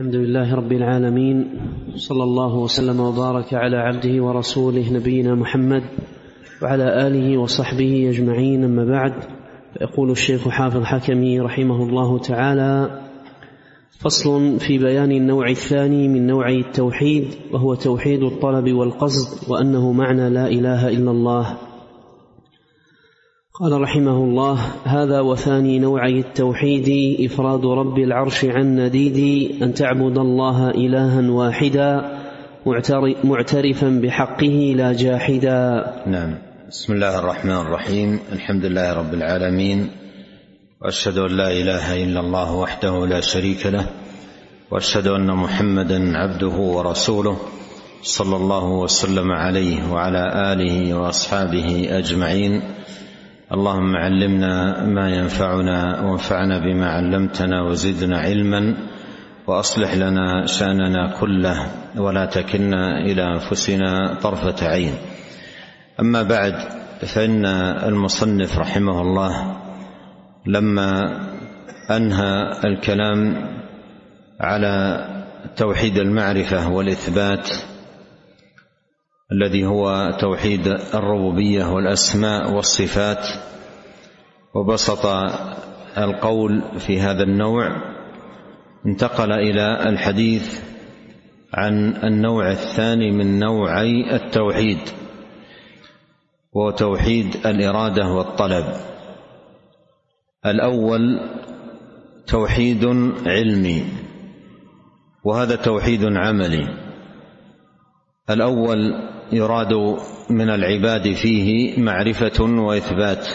الحمد لله رب العالمين صلى الله وسلم وبارك على عبده ورسوله نبينا محمد وعلى آله وصحبه أجمعين أما بعد فيقول الشيخ حافظ حكمي رحمه الله تعالى فصل في بيان النوع الثاني من نوعي التوحيد وهو توحيد الطلب والقصد وأنه معنى لا إله إلا الله. قال رحمه الله هذا وثاني نوعي التوحيد إفراد رب العرش عن نديد أن تعبد الله إلها واحدا معترفا بحقه لا جاحدا. نعم. بسم الله الرحمن الرحيم. الحمد لله رب العالمين. وأشهد أن لا إله إلا الله وحده لا شريك له. وأشهد أن محمدا عبده ورسوله صلى الله وسلم عليه وعلى آله وأصحابه أجمعين. اللهم علمنا ما ينفعنا وانفعنا بما علمتنا وزدنا علما وأصلح لنا شأننا كله ولا تكلنا إلى أنفسنا طرفة عين. أما بعد فإن المصنف رحمه الله لما أنهى الكلام على توحيد المعرفة والإثبات الذي هو توحيد الربوبية والأسماء والصفات وبسط القول في هذا النوع انتقل إلى الحديث عن النوع الثاني من نوعي التوحيد وهو توحيد الإرادة والطلب. الأول توحيد علمي وهذا توحيد عملي. الأول يراد من العباد فيه معرفة وإثبات.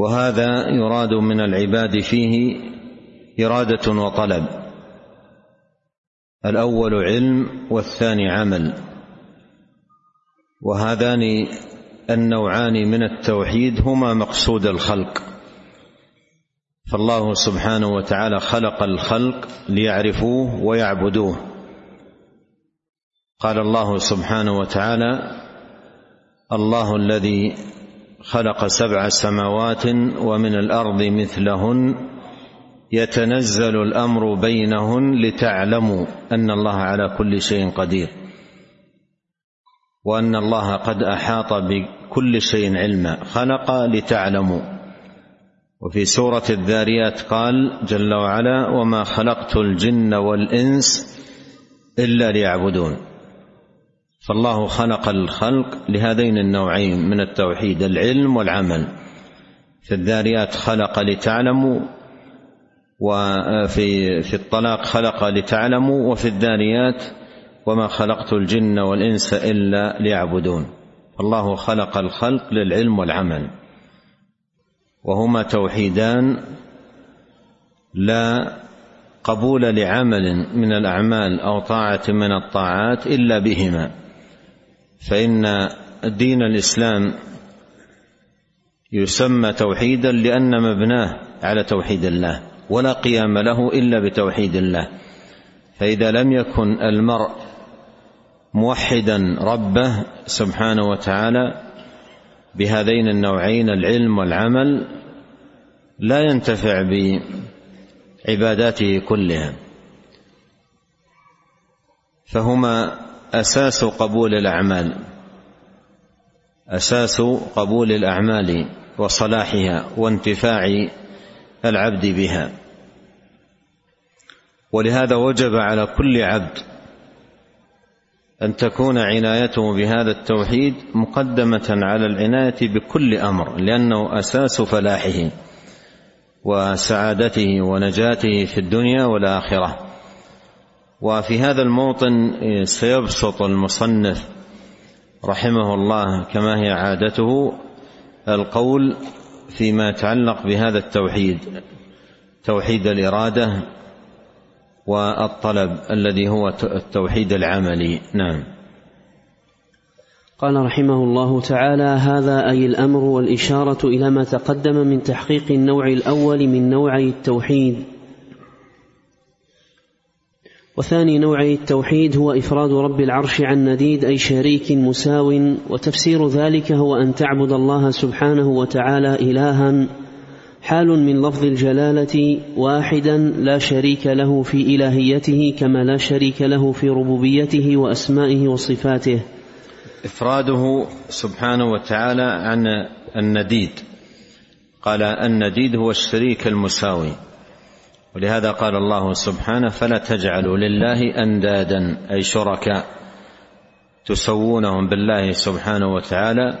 وهذا يراد من العباد فيه إرادة وطلب. الأول علم والثاني عمل. وهذان النوعان من التوحيد هما مقصود الخلق. فالله سبحانه وتعالى خلق الخلق ليعرفوه ويعبدوه. قال الله سبحانه وتعالى الله الذي خلق سبع سماوات ومن الأرض مثلهن يتنزل الأمر بينهن لتعلموا أن الله على كل شيء قدير وأن الله قد أحاط بكل شيء علما خلق لتعلموا. وفي سورة الذاريات قال جل وعلا وما خلقت الجن والإنس إلا ليعبدون. فالله خلق الخلق لهذين النوعين من التوحيد العلم والعمل. في الذاريات خلق لتعلموا وفي في الطلاق خلق لتعلموا وفي الذاريات وما خلقت الجن والإنس إلا ليعبدون. الله خلق الخلق للعلم والعمل. وهما توحيدان لا قبول لعمل من الأعمال أو طاعة من الطاعات إلا بهما. فإن دين الإسلام يسمى توحيدا لأن مبناه على توحيد الله ولا قيام له إلا بتوحيد الله. فإذا لم يكن المرء موحدا ربه سبحانه وتعالى بهذين النوعين العلم والعمل لا ينتفع بعباداته كلها. فهما أساس قبول الأعمال. أساس قبول الأعمال وصلاحها وانتفاع العبد بها. ولهذا وجب على كل عبد أن تكون عنايته بهذا التوحيد مقدمة على العناية بكل أمر لأنه أساس فلاحه وسعادته ونجاته في الدنيا والآخرة. وفي هذا الموطن سيبسط المصنف رحمه الله كما هي عادته القول فيما يتعلق بهذا التوحيد توحيد الإرادة والطلب الذي هو التوحيد العملي. نعم. قال رحمه الله تعالى هذا أي الأمر والإشارة إلى ما تقدم من تحقيق النوع الأول من نوعي التوحيد. وثاني نوعي التوحيد هو إفراد رب العرش عن نديد أي شريك مساو وتفسير ذلك هو أن تعبد الله سبحانه وتعالى الها حال من لفظ الجلالة واحدا لا شريك له في إلهيته كما لا شريك له في ربوبيته وأسمائه وصفاته. إفراده سبحانه وتعالى عن النديد قال النديد هو الشريك المساوي ولهذا قال الله سبحانه فلا تجعلوا لله أندادا أي شركاء تسوونهم بالله سبحانه وتعالى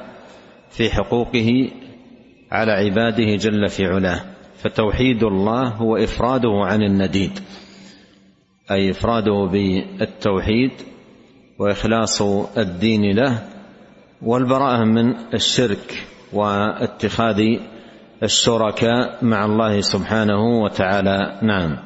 في حقوقه على عباده جل في علاه. فتوحيد الله هو إفراده عن النديد أي إفراده بالتوحيد وإخلاص الدين له والبراءة من الشرك واتخاذ الشركاء مع الله سبحانه وتعالى. نعم.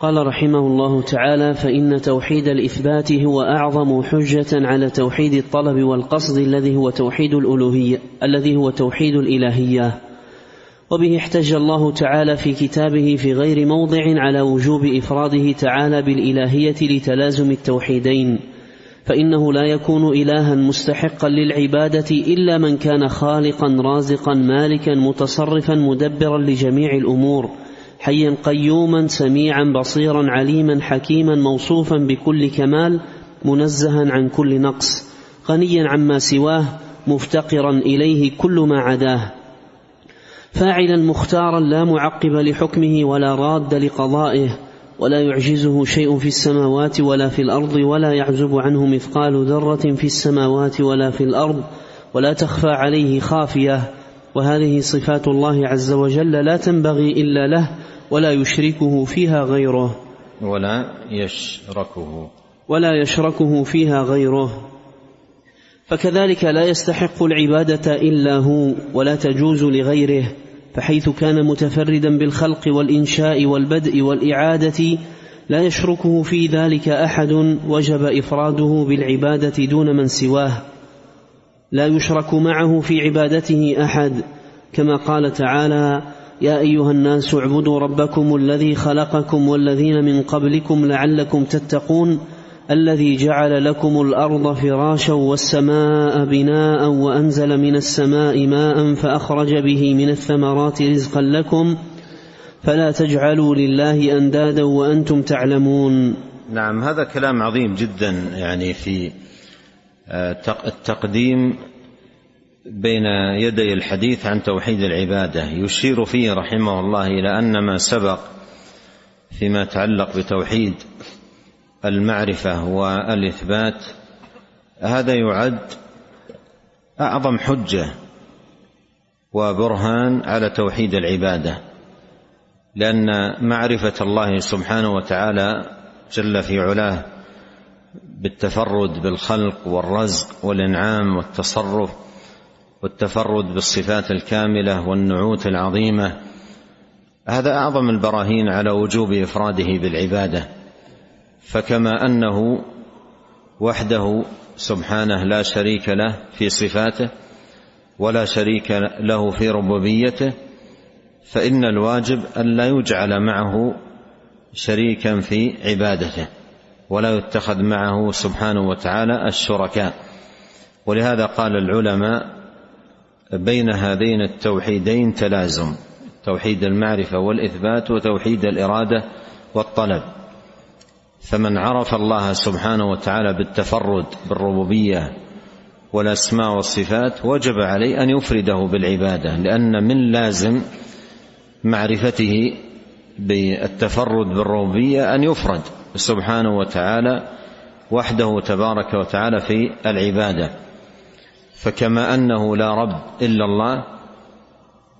قال رحمه الله تعالى فإن توحيد الإثبات هو أعظم حجة على توحيد الطلب والقصد الذي هو توحيد الألوهية الذي هو توحيد الإلهية. وبه احتج الله تعالى في كتابه في غير موضع على وجوب إفراده تعالى بالإلهية لتلازم التوحيدين. فإنه لا يكون إلها مستحقا للعبادة إلا من كان خالقا رازقا مالكا متصرفا مدبرا لجميع الأمور حيا قيوما سميعا بصيرا عليما حكيما موصوفا بكل كمال منزها عن كل نقص غنيا عما سواه مفتقرا إليه كل ما عداه. فاعلا مختارا لا معقب لحكمه ولا راد لقضائه. ولا يعجزه شيء في السماوات ولا في الأرض ولا يعزب عنه مثقال ذرة في السماوات ولا في الأرض ولا تخفى عليه خافية وهذه صفات الله عز وجل لا تنبغي إلا له ولا يشركه فيها غيره ولا يشركه. ولا يشركه فيها غيره فكذلك لا يستحق العبادة إلا هو ولا تجوز لغيره فحيث كان متفردا بالخلق والإنشاء والبدء والإعادة لا يشركه في ذلك أحد وجب إفراده بالعبادة دون من سواه. لا يشرك معه في عبادته أحد كما قال تعالى يا أيها الناس اعبدوا ربكم الذي خلقكم والذين من قبلكم لعلكم تتقون. الذي جعل لكم الأرض فراشا والسماء بناء وأنزل من السماء ماء فأخرج به من الثمرات رزقا لكم فلا تجعلوا لله أندادا وأنتم تعلمون. نعم هذا كلام عظيم جدا يعني في التقديم بين يدي الحديث عن توحيد العبادة. يشير فيه رحمه الله إلى أن ما سبق فيما يتعلق بتوحيد المعرفة والإثبات هذا يعد أعظم حجة وبرهان على توحيد العبادة لأن معرفة الله سبحانه وتعالى جل في علاه بالتفرد بالخلق والرزق والإنعام والتصرف والتفرد بالصفات الكاملة والنعوت العظيمة هذا أعظم البراهين على وجوب إفراده بالعبادة. فكما أنه وحده سبحانه لا شريك له في صفاته ولا شريك له في ربوبيته فإن الواجب أن لا يجعل معه شريكا في عبادته ولا يتخذ معه سبحانه وتعالى الشركاء. ولهذا قال العلماء بين هذين التوحيدين تلازم توحيد المعرفة والإثبات وتوحيد الإرادة والطلب. فمن عرف الله سبحانه وتعالى بالتفرد بالربوبية والأسماء والصفات وجب عليه أن يفرده بالعبادة لأن من لازم معرفته بالتفرد بالربوبية أن يفرد سبحانه وتعالى وحده تبارك وتعالى في العبادة. فكما أنه لا رب إلا الله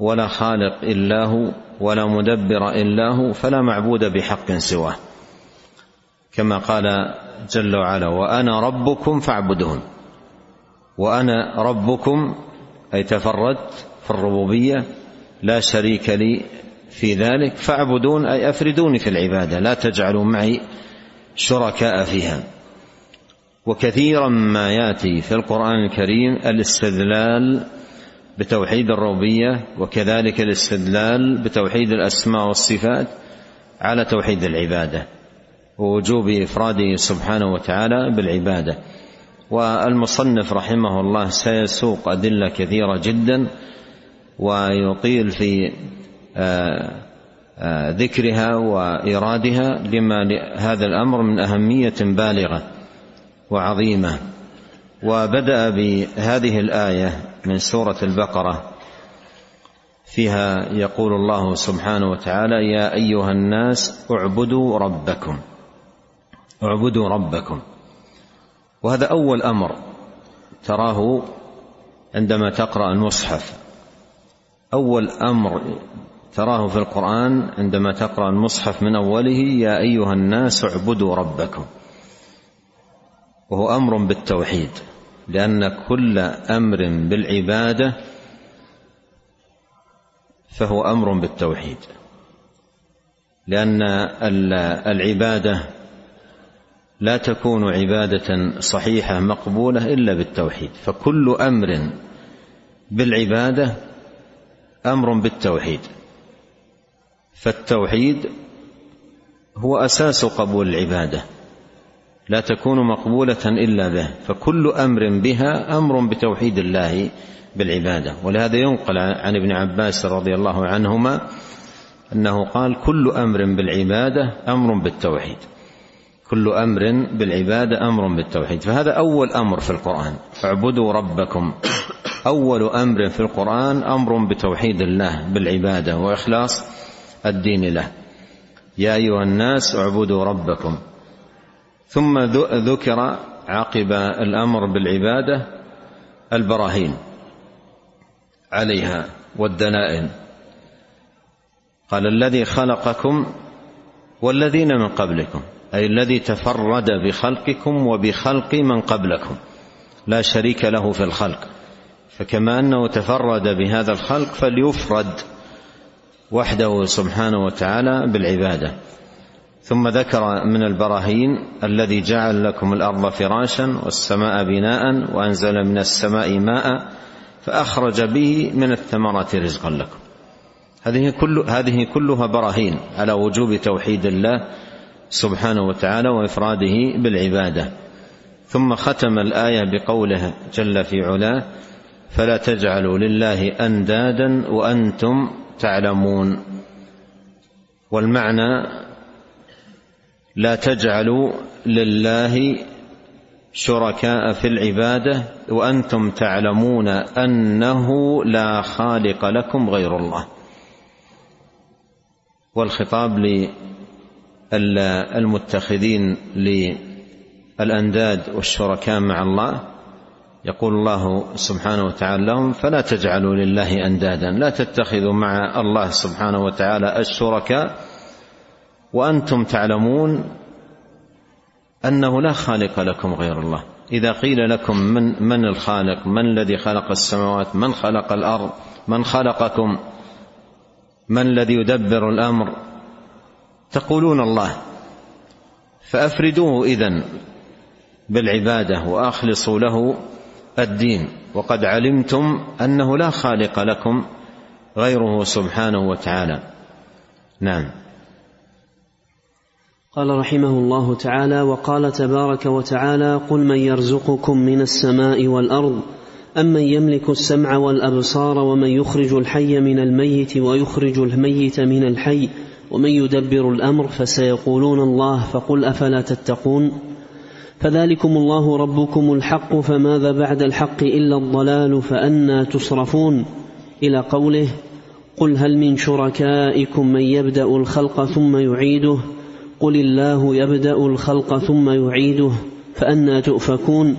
ولا خالق إلا هو ولا مدبر إلا هو فلا معبود بحق سواه. كما قال جل وعلا وأنا ربكم فاعبدون. وأنا ربكم أي تفردت في الربوبية لا شريك لي في ذلك فاعبدون أي أفردوني في العبادة لا تجعلوا معي شركاء فيها. وكثيرا ما يأتي في القرآن الكريم الاستدلال بتوحيد الربوبية وكذلك الاستدلال بتوحيد الأسماء والصفات على توحيد العبادة. ووجوب إفراده سبحانه وتعالى بالعبادة. والمصنف رحمه الله سيسوق أدلة كثيرة جدا ويطيل في آه، آه، ذكرها وإيرادها لما هذا الأمر من أهمية بالغة وعظيمة. وبدأ بهذه الآية من سورة البقرة. فيها يقول الله سبحانه وتعالى يا أيها الناس اعبدوا ربكم اعبدوا ربكم. وهذا أول أمر تراه عندما تقرأ المصحف. أول أمر تراه في القرآن عندما تقرأ المصحف من أوله يا أيها الناس اعبدوا ربكم. وهو أمر بالتوحيد لأن كل أمر بالعبادة فهو أمر بالتوحيد. لأن العبادة لا تكون عبادة صحيحة مقبولة إلا بالتوحيد فكل أمر بالعبادة أمر بالتوحيد. فالتوحيد هو أساس قبول العبادة لا تكون مقبولة إلا به فكل أمر بها أمر بتوحيد الله بالعبادة. ولهذا ينقل عن ابن عباس رضي الله عنهما أنه قال كل أمر بالعبادة أمر بالتوحيد. كل أمر بالعبادة أمر بالتوحيد. فهذا أول أمر في القرآن. اعبدوا ربكم. أول أمر في القرآن أمر بتوحيد الله بالعبادة وإخلاص الدين له. يا أيها الناس اعبدوا ربكم. ثم ذكر عقب الأمر بالعبادة البراهين عليها والدلائل. قال الذي خلقكم والذين من قبلكم. أي الذي تفرد بخلقكم وبخلق من قبلكم. لا شريك له في الخلق. فكما أنه تفرد بهذا الخلق فليفرد وحده سبحانه وتعالى بالعبادة. ثم ذكر من البراهين الذي جعل لكم الأرض فراشا والسماء بناء وأنزل من السماء ماء فأخرج به من الثمرات رزقا لكم. هذه كل هذه كلها براهين على وجوب توحيد الله سبحانه وتعالى وإفراده بالعبادة. ثم ختم الآية بقوله جل في علاه فلا تجعلوا لله أندادا وأنتم تعلمون. والمعنى لا تجعلوا لله شركاء في العبادة وأنتم تعلمون أنه لا خالق لكم غير الله. والخطاب للمتخذين للأنداد والشركاء مع الله يقول الله سبحانه وتعالى لهم فلا تجعلوا لله أندادا لا تتخذوا مع الله سبحانه وتعالى الشركاء. وأنتم تعلمون أنه لا خالق لكم غير الله. إذا قيل لكم من من الخالق من الذي خلق السماوات من خلق الأرض من خلقكم من الذي يدبر الأمر تقولون الله فأفردوه إذن بالعباده وأخلصوا له الدين. وقد علمتم أنه لا خالق لكم غيره سبحانه وتعالى. نعم. قال رحمه الله تعالى وقال تبارك وتعالى قل من يرزقكم من السماء والأرض امن يملك السمع والأبصار ومن يخرج الحي من الميت ويخرج الميت من الحي ومن يدبر الأمر فسيقولون الله فقل أفلا تتقون فذلكم الله ربكم الحق فماذا بعد الحق إلا الضلال فانى تصرفون إلى قوله قل هل من شركائكم من يبدأ الخلق ثم يعيده قل الله يبدأ الخلق ثم يعيده فانى تؤفكون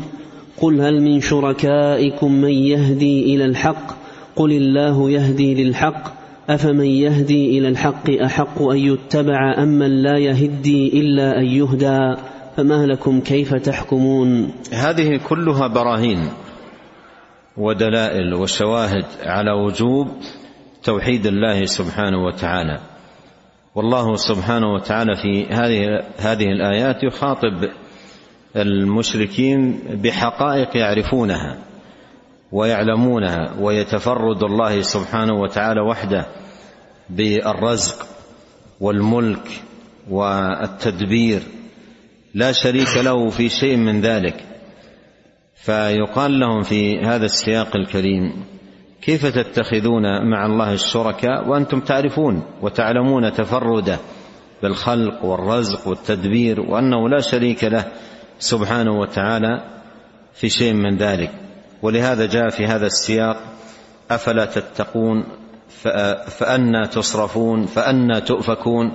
قل هل من شركائكم من يهدي إلى الحق قل الله يهدي للحق أفمن يهدي إلى الحق أحق أن يتبع أم من لا يهدي إلا أن يهدى؟ فما لكم كيف تحكمون؟ هذه كلها براهين ودلائل وشواهد على وجوب توحيد الله سبحانه وتعالى. والله سبحانه وتعالى في هذه هذه الآيات يخاطب المشركين بحقائق يعرفونها. ويعلمونها ويتفرد الله سبحانه وتعالى وحده بالرزق والملك والتدبير. لا شريك له في شيء من ذلك. فيقال لهم في هذا السياق الكريم كيف تتخذون مع الله الشركاء وأنتم تعرفون وتعلمون تفرده بالخلق والرزق والتدبير وأنه لا شريك له سبحانه وتعالى في شيء من ذلك. ولهذا جاء في هذا السياق أفلا تتقون؟ فأنا تصرفون؟ فأنا تؤفكون؟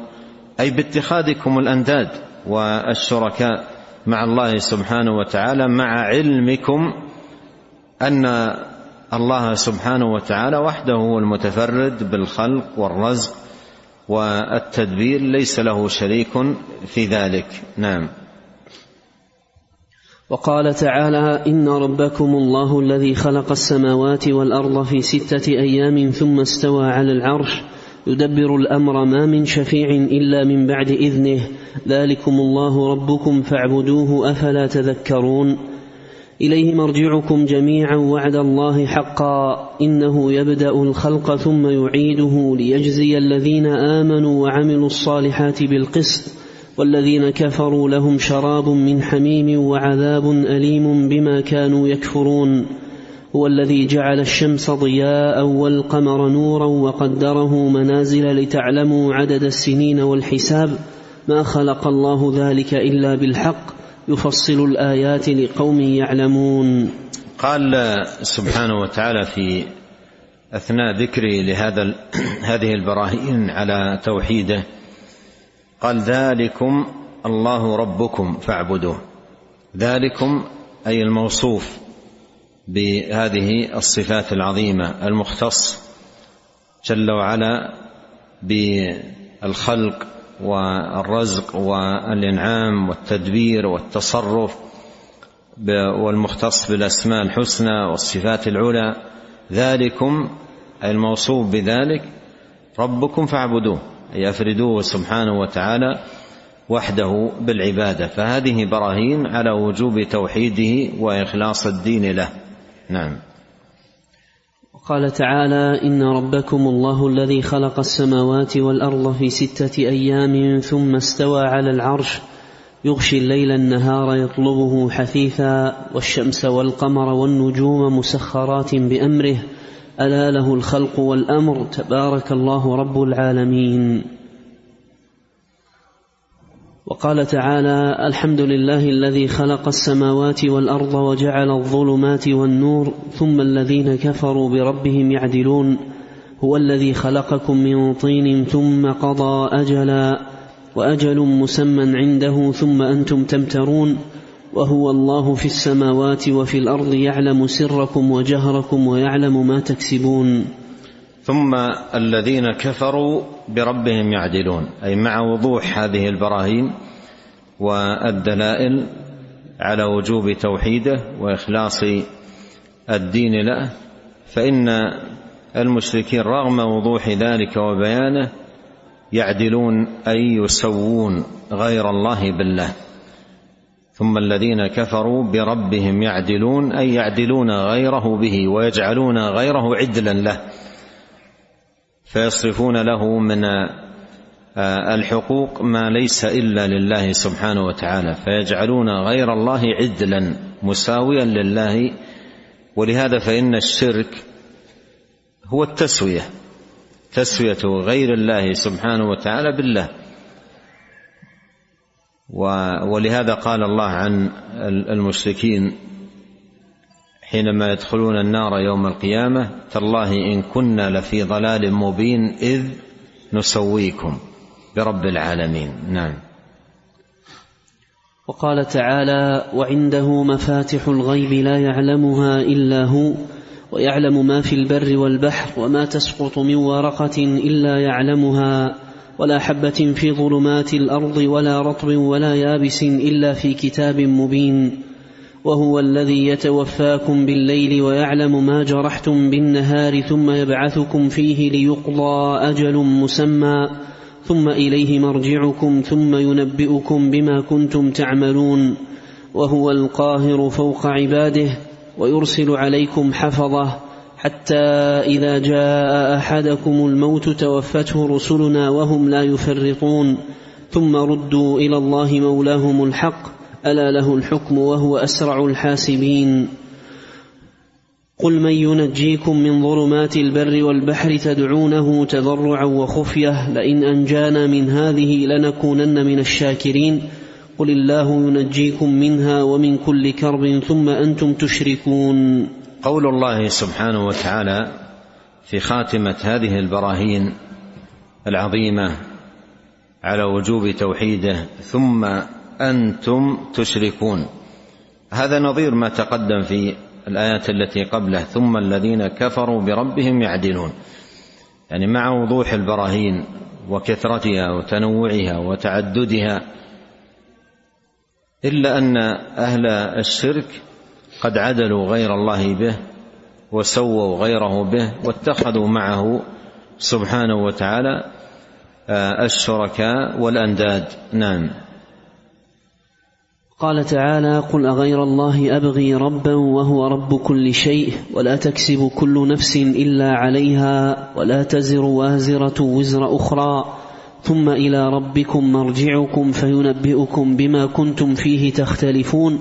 أي باتخاذكم الأنداد والشركاء مع الله سبحانه وتعالى مع علمكم أن الله سبحانه وتعالى وحده هو المتفرد بالخلق والرزق والتدبير ليس له شريك في ذلك. نعم. وقال تعالى إن ربكم الله الذي خلق السماوات والأرض في ستة أيام ثم استوى على العرش يدبر الأمر ما من شفيع إلا من بعد إذنه. ذلكم الله ربكم فاعبدوه أفلا تذكرون. إليه مرجعكم جميعا وعد الله حقا. إنه يبدأ الخلق ثم يعيده ليجزي الذين آمنوا وعملوا الصالحات بالقسط. والذين كفروا لهم شراب من حميم وعذاب أليم بما كانوا يكفرون. هو الذي جعل الشمس ضياء والقمر نورا وقدره منازل لتعلموا عدد السنين والحساب. ما خلق الله ذلك إلا بالحق. يفصل الآيات لقوم يعلمون. قال سبحانه وتعالى في أثناء ذكره لهذا هذه البراهين على توحيده قال ذلكم الله ربكم فاعبدوه. ذلكم أي الموصوف بهذه الصفات العظيمة المختص جل وعلا بالخلق والرزق والإنعام والتدبير والتصرف والمختص بالأسماء الحسنى والصفات العلى. ذلكم أي الموصوف بذلك ربكم فاعبدوه. أي أفردوه سبحانه وتعالى وحده بالعبادة. فهذه براهين على وجوب توحيده وإخلاص الدين له. نعم. قال تعالى إن ربكم الله الذي خلق السماوات والأرض في ستة أيام ثم استوى على العرش. يغشي الليل النهار يطلبه حثيثا والشمس والقمر والنجوم مسخرات بأمره. ألا له الخلق والأمر تبارك الله رب العالمين. وقال تعالى الحمد لله الذي خلق السماوات والأرض وجعل الظلمات والنور ثم الذين كفروا بربهم يعدلون. هو الذي خلقكم من طين ثم قضى أجلا وأجل مسمى عنده ثم أنتم تمترون. وهو الله في السماوات وفي الأرض يعلم سركم وجهركم ويعلم ما تكسبون. ثم الذين كفروا بربهم يعدلون أي مع وضوح هذه البراهين والدلائل على وجوب توحيده وإخلاص الدين له فإن المشركين رغم وضوح ذلك وبيانه يعدلون أي يسوون غير الله بالله. ثم الذين كفروا بربهم يعدلون أي يعدلون غيره به ويجعلون غيره عدلا له فيصرفون له من آه، الحقوق ما ليس إلا لله سبحانه وتعالى فيجعلون غير الله عدلا مساويا لله ولهذا فإن الشرك هو التسوية تسوية غير الله سبحانه وتعالى بالله. ولهذا قال الله عن المشركين حينما يدخلون النار يوم القيامة تالله إن كنا لفي ضلال مبين إذ نسويكم برب العالمين. نعم. وقال تعالى وعنده مفاتح الغيب لا يعلمها إلا هو ويعلم ما في البر والبحر وما تسقط من ورقة إلا يعلمها. ولا حبة في ظلمات الأرض ولا رطب ولا يابس إلا في كتاب مبين وهو الذي يتوفاكم بالليل ويعلم ما جرحتم بالنهار ثم يبعثكم فيه ليقضى أجل مسمى ثم إليه مرجعكم ثم ينبئكم بما كنتم تعملون وهو القاهر فوق عباده ويرسل عليكم حفظه حتى إذا جاء أحدكم الموت توفته رسلنا وهم لا يفرطون ثم ردوا إلى الله مولاهم الحق. ألا له الحكم وهو أسرع الحاسبين. قل من ينجيكم من ظلمات البر والبحر تدعونه تضرعا وخفية. لئن أنجانا من هذه لنكونن من الشاكرين. قل الله ينجيكم منها ومن كل كرب ثم أنتم تشركون. قول الله سبحانه وتعالى في خاتمة هذه البراهين العظيمة على وجوب توحيده ثم أنتم تشركون. هذا نظير ما تقدم في الآيات التي قبله ثم الذين كفروا بربهم يعدلون. يعني مع وضوح البراهين وكثرتها وتنوعها وتعددها إلا أن أهل الشرك قد عدلوا غير الله به وسووا غيره به واتخذوا معه سبحانه وتعالى آه، الشركاء والأنداد. نعم. قال تعالى قل أغير الله أبغي ربا وهو رب كل شيء ولا تكسب كل نفس إلا عليها ولا تزر وازرة وزر أخرى. ثم إلى ربكم مرجعكم فينبئكم بما كنتم فيه تختلفون.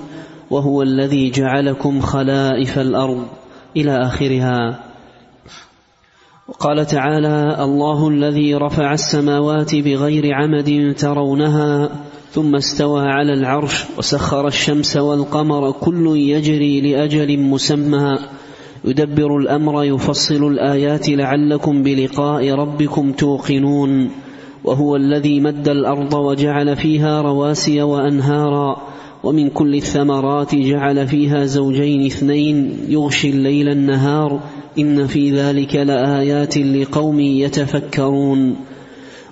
وهو الذي جعلكم خلائف الأرض إلى آخرها. وقال تعالى الله الذي رفع السماوات بغير عمد ترونها ثم استوى على العرش وسخر الشمس والقمر كل يجري لأجل مسمى. يدبر الأمر يفصل الآيات لعلكم بلقاء ربكم توقنون. وهو الذي مد الأرض وجعل فيها رواسي وأنهارا. ومن كل الثمرات جعل فيها زوجين اثنين يغشي الليل النهار إن في ذلك لآيات لقوم يتفكرون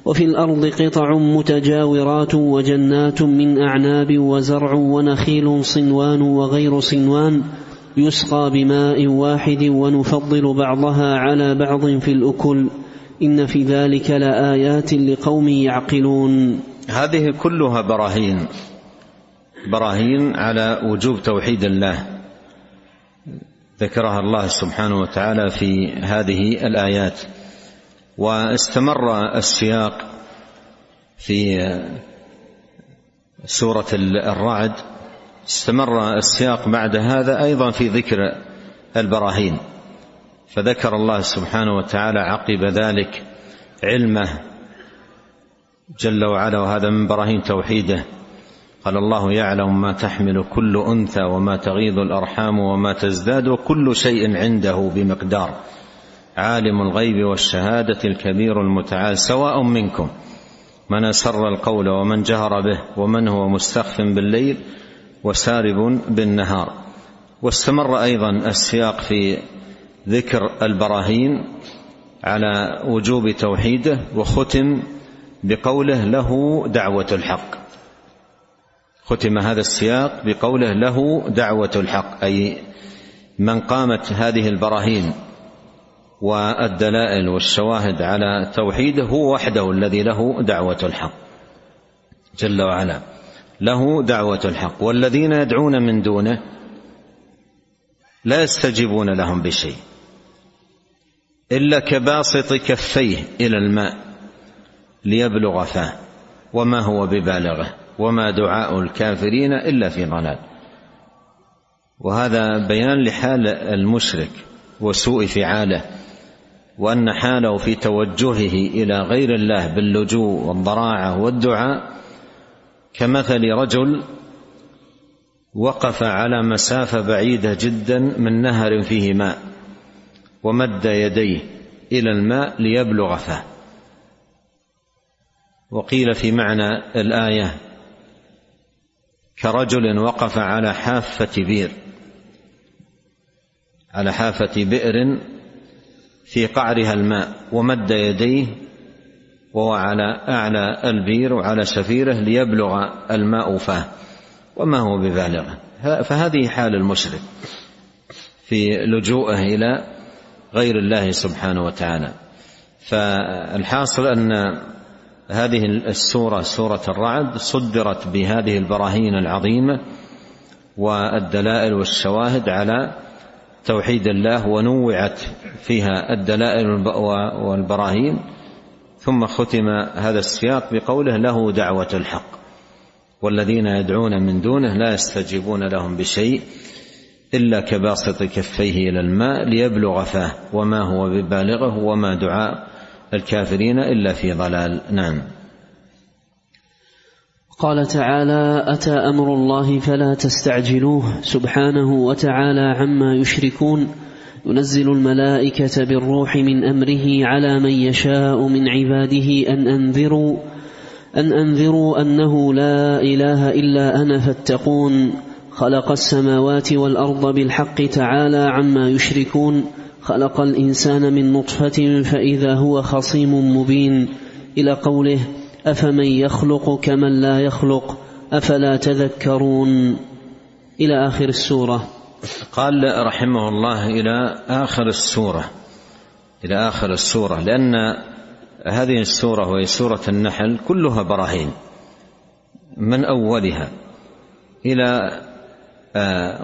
وفي الأرض قطع متجاورات وجنات من أعناب وزرع ونخيل صنوان وغير صنوان يسقى بماء واحد ونفضل بعضها على بعض في الأكل إن في ذلك لآيات لقوم يعقلون. هذه كلها براهين. براهين على وجوب توحيد الله. ذكرها الله سبحانه وتعالى في هذه الآيات. واستمر السياق في سورة الرعد. استمر السياق بعد هذا أيضا في ذكر البراهين. فذكر الله سبحانه وتعالى عقب ذلك علمه. جل وعلا وهذا من براهين توحيده. قال الله يعلم ما تحمل كل أنثى وما تغيض الأرحام وما تزداد وكل شيء عنده بمقدار. عالم الغيب والشهادة الكبير المتعال سواء منكم. من أسر القول ومن جهر به ومن هو مستخف بالليل وسارب بالنهار. واستمر أيضا السياق في ذكر البراهين على وجوب توحيده وختم بقوله له دعوة الحق. ختم هذا السياق بقوله له دعوة الحق أي من قامت هذه البراهين والدلائل والشواهد على توحيده هو وحده الذي له دعوة الحق. جل وعلا له دعوة الحق والذين يدعون من دونه لا يستجيبون لهم بشيء إلا كباسط كفيه إلى الماء ليبلغ فاه وما هو ببالغه. وما دعاء الكافرين إلا في ضلال. وهذا بيان لحال المشرك وسوء فعاله وأن حاله في توجهه إلى غير الله باللجوء والضراعة والدعاء كمثل رجل وقف على مسافة بعيدة جدا من نهر فيه ماء ومد يديه إلى الماء ليبلغ فاه. وقيل في معنى الآية كرجل وقف على حافة بئر على حافة بئر في قعرها الماء ومد يديه وهو على أعلى البير وعلى شفيره ليبلغ الماء فاه وما هو ببالغه. فهذه حال المشرك في لجوءه إلى غير الله سبحانه وتعالى. فالحاصل أن هذه السورة سورة الرعد صدرت بهذه البراهين العظيمة والدلائل والشواهد على توحيد الله ونوعت فيها الدلائل والبراهين. ثم ختم هذا السياق بقوله له دعوة الحق. والذين يدعون من دونه لا يستجيبون لهم بشيء إلا كباسط كفيه إلى الماء ليبلغ فاه وما هو ببالغه وما دعاء الكافرين إلا في ضلال. نعم. قال تعالى أتى أمر الله فلا تستعجلوه سبحانه وتعالى عما يشركون. ينزل الملائكة بالروح من أمره على من يشاء من عباده أن أنذروا أن أنذروا أنه لا إله إلا أنا فاتقون. خلق السماوات والأرض بالحق تعالى عما يشركون. خلق الإنسان من نطفة فإذا هو خصيم مبين. إلى قوله أفمن يخلق كمن لا يخلق أفلا تذكرون؟ إلى آخر السورة. قال رحمه الله إلى آخر السورة. إلى آخر السورة لأن هذه السورة وهي سورة النحل كلها براهين من أولها إلى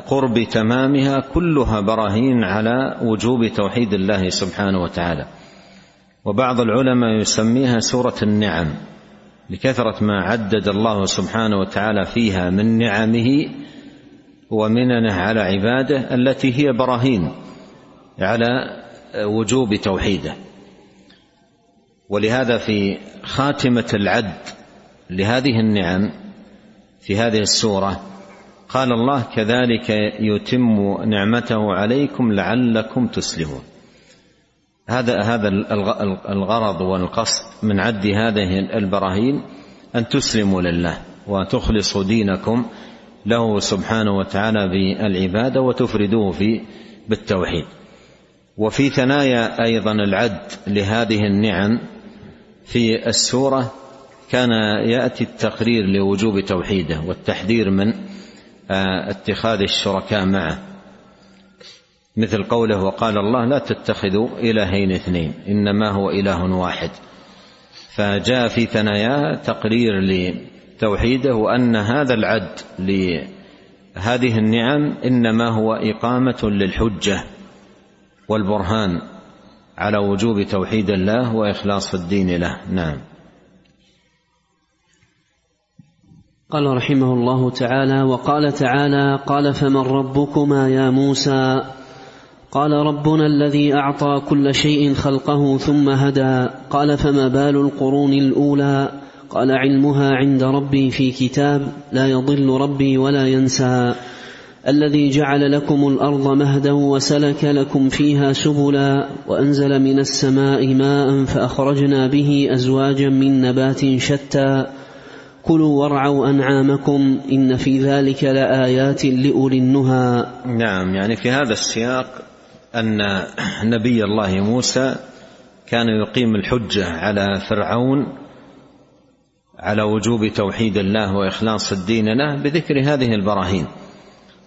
قرب تمامها كلها براهين على وجوب توحيد الله سبحانه وتعالى. وبعض العلماء يسميها سورة النعم لكثرة ما عدد الله سبحانه وتعالى فيها من نعمه ومننه على عباده التي هي براهين على وجوب توحيده. ولهذا في خاتمة العد لهذه النعم في هذه السورة قال الله كذلك يتم نعمته عليكم لعلكم تسلمون. هذا هذا الغرض والقصد من عد هذه البراهين أن تسلموا لله وتخلصوا دينكم له سبحانه وتعالى بالعبادة وتفردوه في بالتوحيد. وفي ثنايا أيضا العد لهذه النعم في السورة كان يأتي التقرير لوجوب توحيده والتحذير من اتخاذ الشركاء معه. مثل قوله وقال الله لا تتخذوا إلهين اثنين إنما هو إله واحد. فجاء في ثناياه تقرير توحيده وان هذا العد لهذه النعم إنما هو إقامة للحجة والبرهان على وجوب توحيد الله وإخلاص الدين له. نعم. قال رحمه الله تعالى وقال تعالى قال فمن ربكما يا موسى؟ قال ربنا الذي أعطى كل شيء خلقه ثم هدى. قال فما بال القرون الأولى؟ قال علمها عند ربي في كتاب لا يضل ربي ولا ينسى. الذي جعل لكم الأرض مهدا وسلك لكم فيها سبلا وأنزل من السماء ماء فأخرجنا به أزواجا من نبات شتى. كلوا وارعوا أنعامكم إن في ذلك لآيات لاولي النهى نعم يعني في هذا السياق أن نبي الله موسى كان يقيم الحجة على فرعون على وجوب توحيد الله وإخلاص الدين له بذكر هذه البراهين.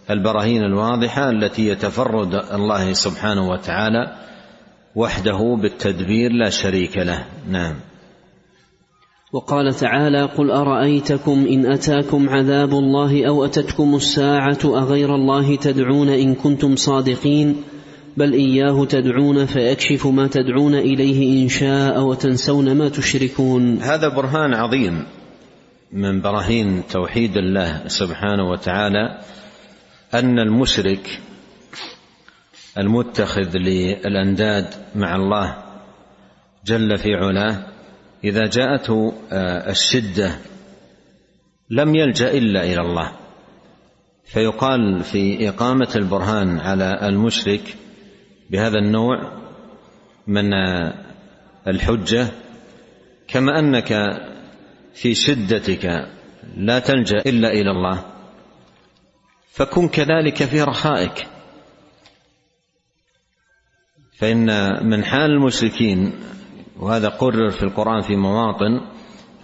البراهين الواضحة التي يتفرد الله سبحانه وتعالى وحده بالتدبير لا شريك له. نعم. وقال تعالى قل أرأيتكم إن أتاكم عذاب الله أو أتتكم الساعة أغير الله تدعون إن كنتم صادقين؟ بل إياه تدعون فيكشف ما تدعون إليه إن شاء وتنسون ما تشركون. هذا برهان عظيم من براهين توحيد الله سبحانه وتعالى أن المشرك المتخذ للأنداد مع الله جل في علاه إذا جاءته آه، الشدة لم يلجأ إلا إلى الله. فيقال في إقامة البرهان على المشرك بهذا النوع من الحجة كما أنك في شدتك لا تلجأ إلا إلى الله فكن كذلك في رخائك. فإن من حال المشركين وهذا قرر في القرآن في مواطن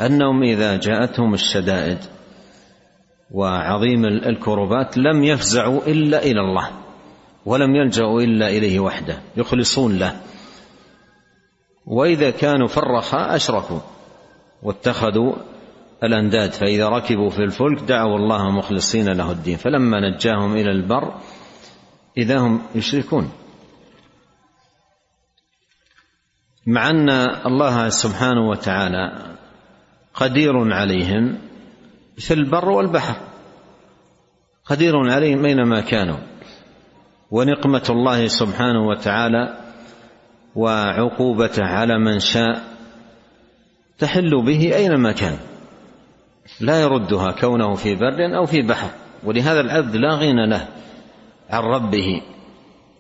أنهم إذا جاءتهم الشدائد وعظيم الكربات لم يفزعوا إلا إلى الله ولم يلجأوا إلا إليه وحده يخلصون له. وإذا كانوا في الرخاء أشركوا واتخذوا الأنداد فإذا ركبوا في الفلك دعوا الله مخلصين له الدين. فلما نجاهم إلى البر إذا هم يشركون. مع أن الله سبحانه وتعالى قدير عليهم في البر والبحر. قدير عليهم أينما كانوا. ونقمة الله سبحانه وتعالى وعقوبته على من شاء تحل به أينما كان. لا يردها كونه في بر أو في بحر. ولهذا العبد لا غنى له عن ربه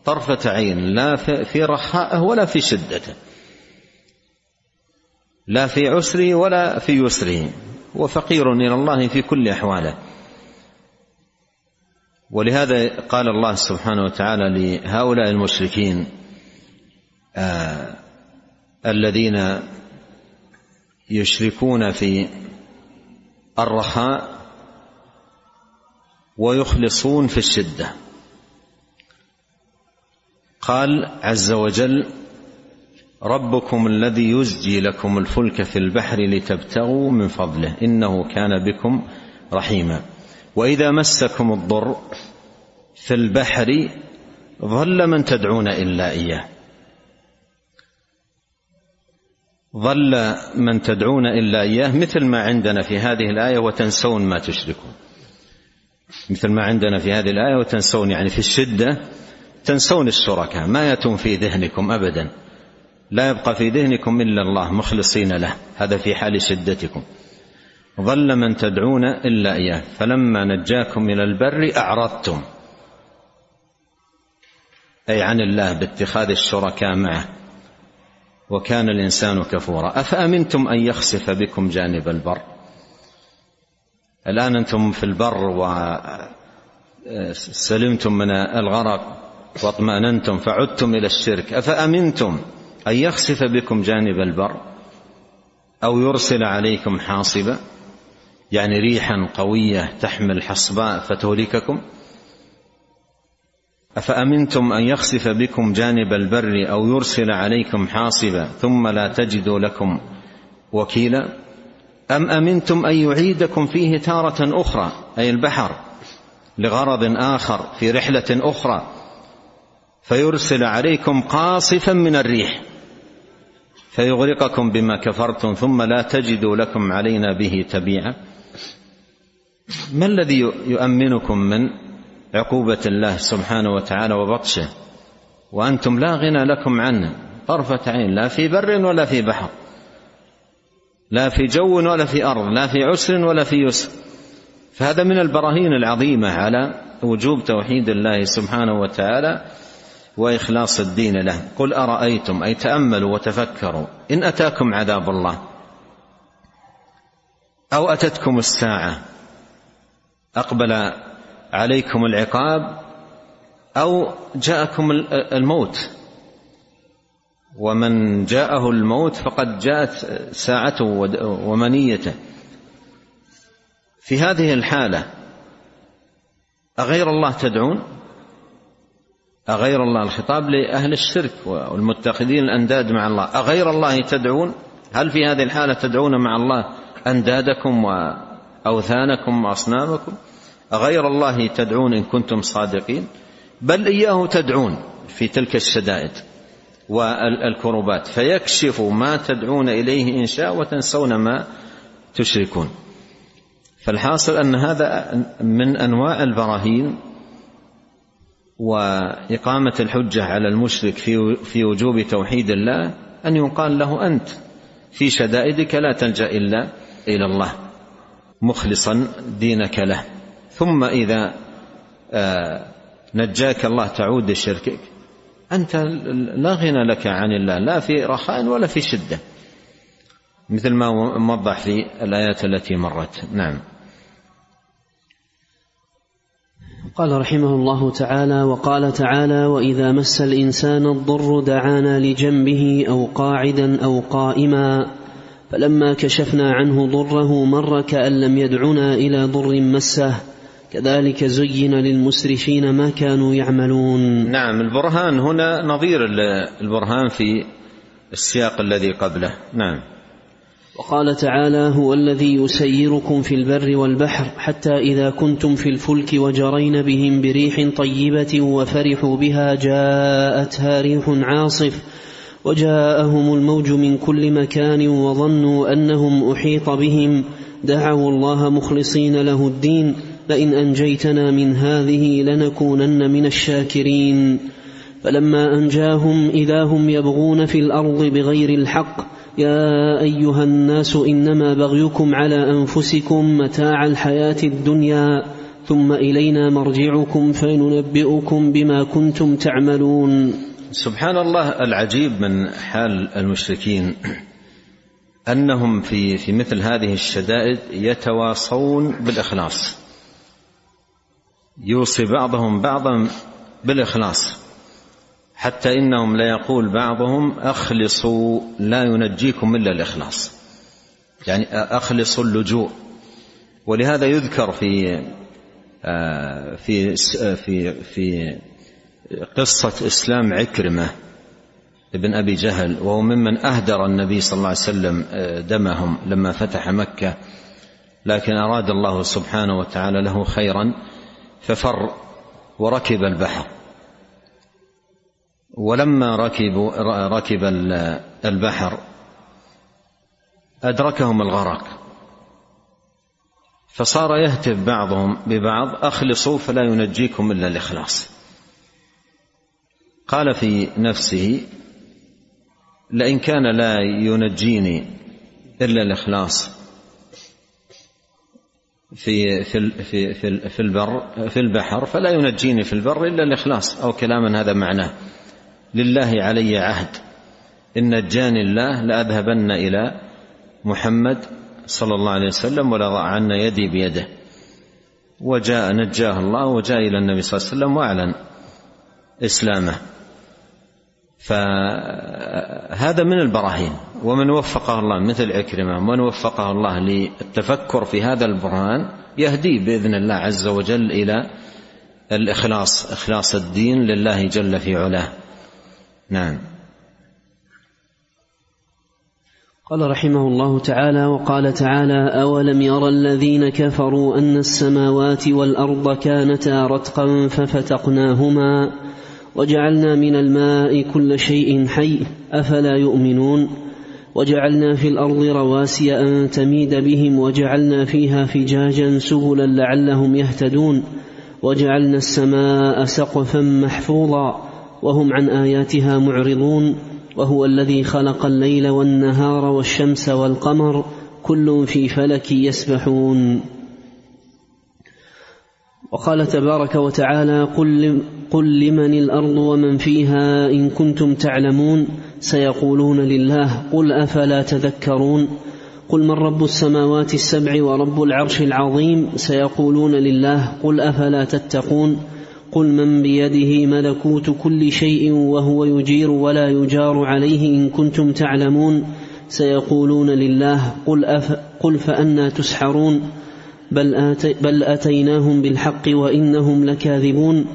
طرفة عين لا في رخائه ولا في شدته لا في عسره ولا في يسره هو فقير إلى الله في كل أحواله. ولهذا قال الله سبحانه وتعالى لهؤلاء المشركين آه الذين يشركون في الرخاء ويخلصون في الشدة. قال عز وجل ربكم الذي يزجي لكم الفلك في البحر لتبتغوا من فضله. إنه كان بكم رحيما. وإذا مسكم الضر في البحر ظل من تدعون إلا إياه. ظل من تدعون إلا إياه مثل ما عندنا في هذه الآية وتنسون ما تشركون. مثل ما عندنا في هذه الآية وتنسون يعني في الشدة تنسون الشركاء ما يتم في ذهنكم ابدا. لا يبقى في ذهنكم إلا الله مخلصين له. هذا في حال شدتكم. ظل من تدعون إلا إياه. فلما نجاكم إلى البر أعرضتم. أي عن الله باتخاذ الشركاء معه. وكان الإنسان كفورا. أفأمنتم أن يخسف بكم جانب البر؟ الآن أنتم في البر وسلمتم من الغرق واطمأننتم فعدتم إلى الشرك. أفأمنتم أن يخسف بكم جانب البر أو يرسل عليكم حاصبا يعني ريحا قوية تحمل حصباء فتهلككم. أفأمنتم أن يخسف بكم جانب البر أو يرسل عليكم حاصبا ثم لا تجدوا لكم وكيلا؟ أم أمنتم أن يعيدكم فيه تارة أخرى أي البحر لغرض آخر في رحلة أخرى فيرسل عليكم قاصفا من الريح. فيغرقكم بما كفرتم ثم لا تجدوا لكم علينا به تبيعا. ما الذي يؤمنكم من عقوبة الله سبحانه وتعالى وبطشه؟ وأنتم لا غنى لكم عنه. طرفة عين لا في بر ولا في بحر. لا في جو ولا في أرض لا في عسر ولا في يسر. فهذا من البراهين العظيمة على وجوب توحيد الله سبحانه وتعالى. وإخلاص الدين له. قل أرأيتم؟ أي تأملوا وتفكروا. إن أتاكم عذاب الله. أو أتتكم الساعة. أقبل عليكم العقاب. أو جاءكم الموت. ومن جاءه الموت فقد جاءت ساعته ومنيته. في هذه الحالة أغير الله تدعون؟ أغير الله الخطاب لأهل الشرك والمتخذين الأنداد مع الله. أغير الله تدعون؟ هل في هذه الحالة تدعون مع الله أندادكم وأوثانكم وأصنامكم؟ أغير الله تدعون إن كنتم صادقين؟ بل إياه تدعون في تلك الشدائد والكربات فيكشف ما تدعون إليه إن شاء وتنسون ما تشركون. فالحاصل أن هذا من أنواع البراهين وإقامة الحجة على المشرك في في وجوب توحيد الله أن يقال له أنت. في شدائدك لا تلجأ إلا إلى الله. مخلصا دينك له. ثم إذا آه، نجاك الله تعود لشركك أنت لا غنى لك عن الله لا في رخاء ولا في شدة. مثل ما موضح في الآيات التي مرت. نعم. قال رحمه الله تعالى وقال تعالى وإذا مس الإنسان الضر دعانا لجنبه أو قاعدا أو قائما فلما كشفنا عنه ضره مر كأن لم يدعنا إلى ضر مسه كذلك زين للمسرفين ما كانوا يعملون. نعم البرهان هنا نظير البرهان في السياق الذي قبله. نعم. وقال تعالى هو الذي يسيركم في البر والبحر حتى إذا كنتم في الفلك وجرين بهم بريح طيبة وفرحوا بها جاءتها ريح عاصف وجاءهم الموج من كل مكان وظنوا أنهم أحيط بهم. دعوا الله مخلصين له الدين لئن أنجيتنا من هذه لنكونن من الشاكرين. فلما أنجاهم إذا هم يبغون في الأرض بغير الحق يا أيها الناس إنما بغيكم على أنفسكم متاع الحياة الدنيا ثم إلينا مرجعكم فننبئكم بما كنتم تعملون. سبحان الله العجيب من حال المشركين أنهم في في مثل هذه الشدائد يتواصون بالإخلاص. يوصي بعضهم بعضا بالإخلاص. حتى إنهم ليقول بعضهم أخلصوا لا ينجيكم إلا الإخلاص. يعني أخلصوا اللجوء. ولهذا يذكر في آه، في في في قصة إسلام عكرمة ابن أبي جهل وهو ممن أهدر النبي صلى الله عليه وسلم آه، دمهم لما فتح مكة. لكن أراد الله سبحانه وتعالى له خيرا ففر وركب البحر. ولما ركبوا ركب البحر أدركهم الغرق. فصار يهتف بعضهم ببعض أخلصوا فلا ينجيكم إلا الإخلاص. قال في نفسه لئن كان لا ينجيني إلا الإخلاص. في في في في, البر في البحر فلا ينجيني في البر إلا الإخلاص. أو كلاما هذا معناه. لله علي عهد. إن نجاني الله لأذهبن إلى محمد صلى الله عليه وسلم ولأضعن يدي بيده. وجاء نجاه الله وجاء إلى النبي صلى الله عليه وسلم وأعلن إسلامه. فهذا من البراهين. ومن وفقه الله مثل عكرمة ومن وفقه الله للتفكر في هذا البرهان يهديه بإذن الله عز وجل إلى الإخلاص إخلاص الدين لله جل في علاه. نعم. قال رحمه الله تعالى وقال تعالى أولم يرى الذين كفروا أن السماوات والأرض كانتا رتقا ففتقناهما وجعلنا من الماء كل شيء حي أفلا يؤمنون؟ وجعلنا في الأرض رواسي أن تميد بهم وجعلنا فيها فجاجا سبلا لعلهم يهتدون؟ وجعلنا السماء سقفا محفوظا وهم عن آياتها معرضون وهو الذي خلق الليل والنهار والشمس والقمر كل في فلك يسبحون. وقال تبارك وتعالى قل, قل لمن الأرض ومن فيها إن كنتم تعلمون. سيقولون لله قل أفلا تذكرون. قل من رب السماوات السبع ورب العرش العظيم. سيقولون لله قل أفلا تتقون. قل من بيده ملكوت كل شيء وهو يجير ولا يجار عليه إن كنتم تعلمون سيقولون لله قل, أف قل فانى تسحرون بل, آتي بل أتيناهم بالحق وإنهم لكاذبون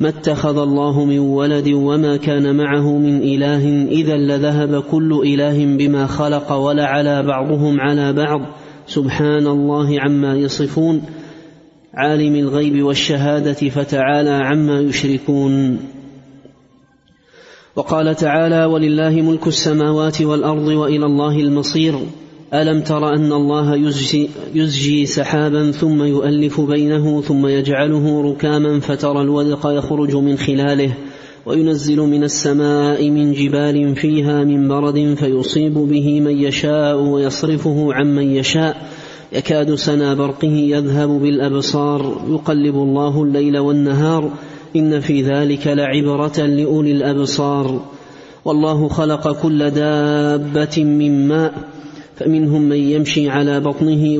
ما اتخذ الله من ولد وما كان معه من إله إذا لذهب كل إله بما خلق ولعلى بعضهم على بعض سبحان الله عما يصفون عالم الغيب والشهادة فتعالى عما يشركون. وقال تعالى ولله ملك السماوات والأرض وإلى الله المصير. ألم تر أن الله يزجي, سحابا ثم يؤلف بينه ثم يجعله ركاما فترى الودق يخرج من خلاله وينزل من السماء من جبال فيها من برد فيصيب به من يشاء ويصرفه عمن يشاء. يكاد سنا برقه يذهب بالأبصار يقلب الله الليل والنهار إن في ذلك لعبرة لأولي الأبصار. والله خلق كل دابة من ماء فمنهم من يمشي على بطنه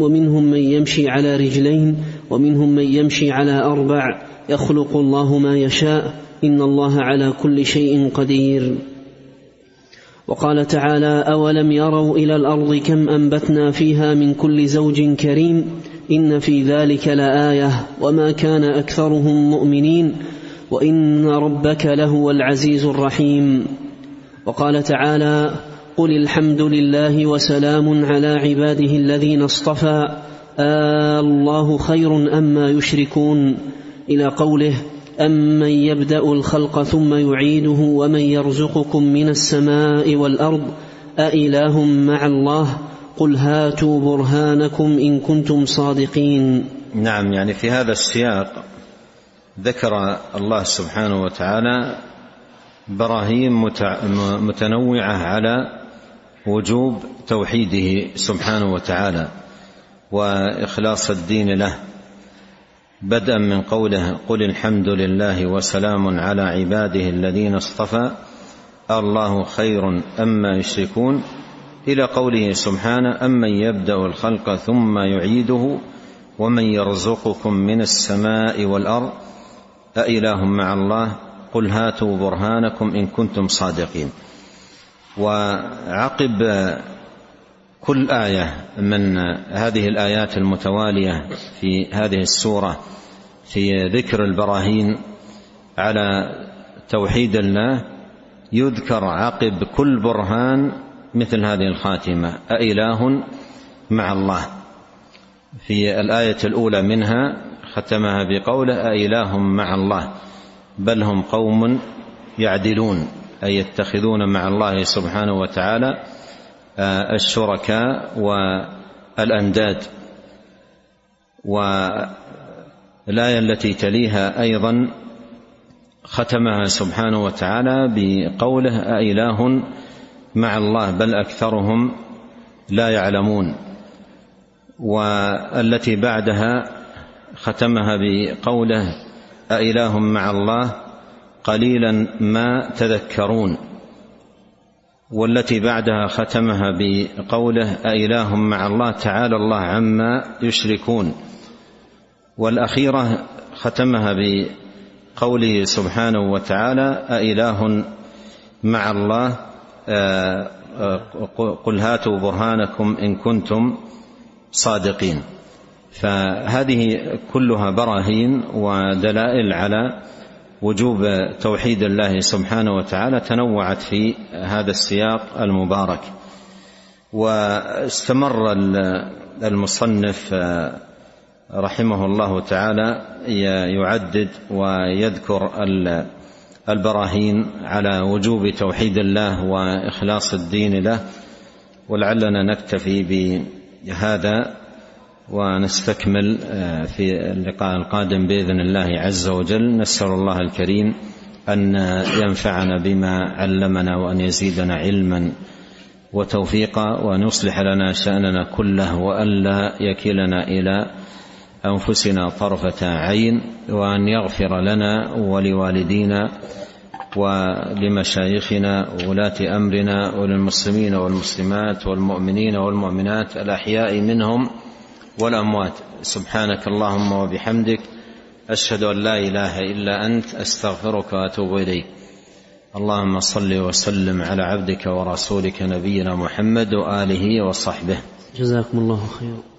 ومنهم من يمشي على رجلين ومنهم من يمشي على أربع. يخلق الله ما يشاء إن الله على كل شيء قدير. وقال تعالى أولم يروا إلى الأرض كم أنبتنا فيها من كل زوج كريم؟ إن في ذلك لآية. وما كان أكثرهم مؤمنين. وإن ربك لهو العزيز الرحيم. وقال تعالى قل الحمد لله وسلام على عباده الذين اصطفى. آه الله خير اما يشركون. إلى قوله أمن يبدأ الخلق ثم يعيده ومن يرزقكم من السماء والأرض أإله مع الله قل هاتوا برهانكم إن كنتم صادقين نعم يعني في هذا السياق ذكر الله سبحانه وتعالى براهين متنوعة على وجوب توحيده سبحانه وتعالى وإخلاص الدين له. بدءا من قوله قل الحمد لله وسلام على عباده الذين اصطفى الله خير اما يشركون. إلى قوله سبحانه أمن يبدأ الخلق ثم يعيده ومن يرزقكم من السماء والأرض أإله مع الله؟ قل هاتوا برهانكم إن كنتم صادقين. وعقب كل آية من هذه الآيات المتوالية في هذه السورة في ذكر البراهين على توحيد الله يذكر عقب كل برهان مثل هذه الخاتمة. أإله مع الله. في الآية الأولى منها ختمها بقوله أإله مع الله. بل هم قوم يعدلون أي يتخذون مع الله سبحانه وتعالى الشركاء والأنداد والآية التي تليها أيضا ختمها سبحانه وتعالى بقوله أإله مع الله بل أكثرهم لا يعلمون والتي بعدها ختمها بقوله أإله مع الله قليلا ما تذكرون والتي بعدها ختمها بقوله أإله مع الله تعالى الله عما يشركون. والأخيرة ختمها بقوله سبحانه وتعالى أإله مع الله آه، آه، قل هاتوا برهانكم إن كنتم صادقين. فهذه كلها براهين ودلائل على وجوب توحيد الله سبحانه وتعالى تنوعت في هذا السياق المبارك. واستمر المصنف رحمه الله تعالى يعدد ويذكر البراهين على وجوب توحيد الله وإخلاص الدين له. ولعلنا نكتفي بهذا ونستكمل آه، في اللقاء القادم بإذن الله عز وجل. نسأل الله الكريم أن ينفعنا بما علمنا وأن يزيدنا علما وتوفيقا وان يصلح لنا شأننا كله والا يكلنا إلى أنفسنا طرفة عين وأن يغفر لنا ولوالدينا ولمشايخنا وولاة أمرنا وللمسلمين والمسلمات والمؤمنين والمؤمنات الأحياء منهم والاموات سبحانك اللهم وبحمدك أشهد أن لا إله إلا أنت أستغفرك وأتوب إليك. اللهم صل وسلم على عبدك ورسولك نبينا محمد وآله وصحبه. جزاكم الله خيرا.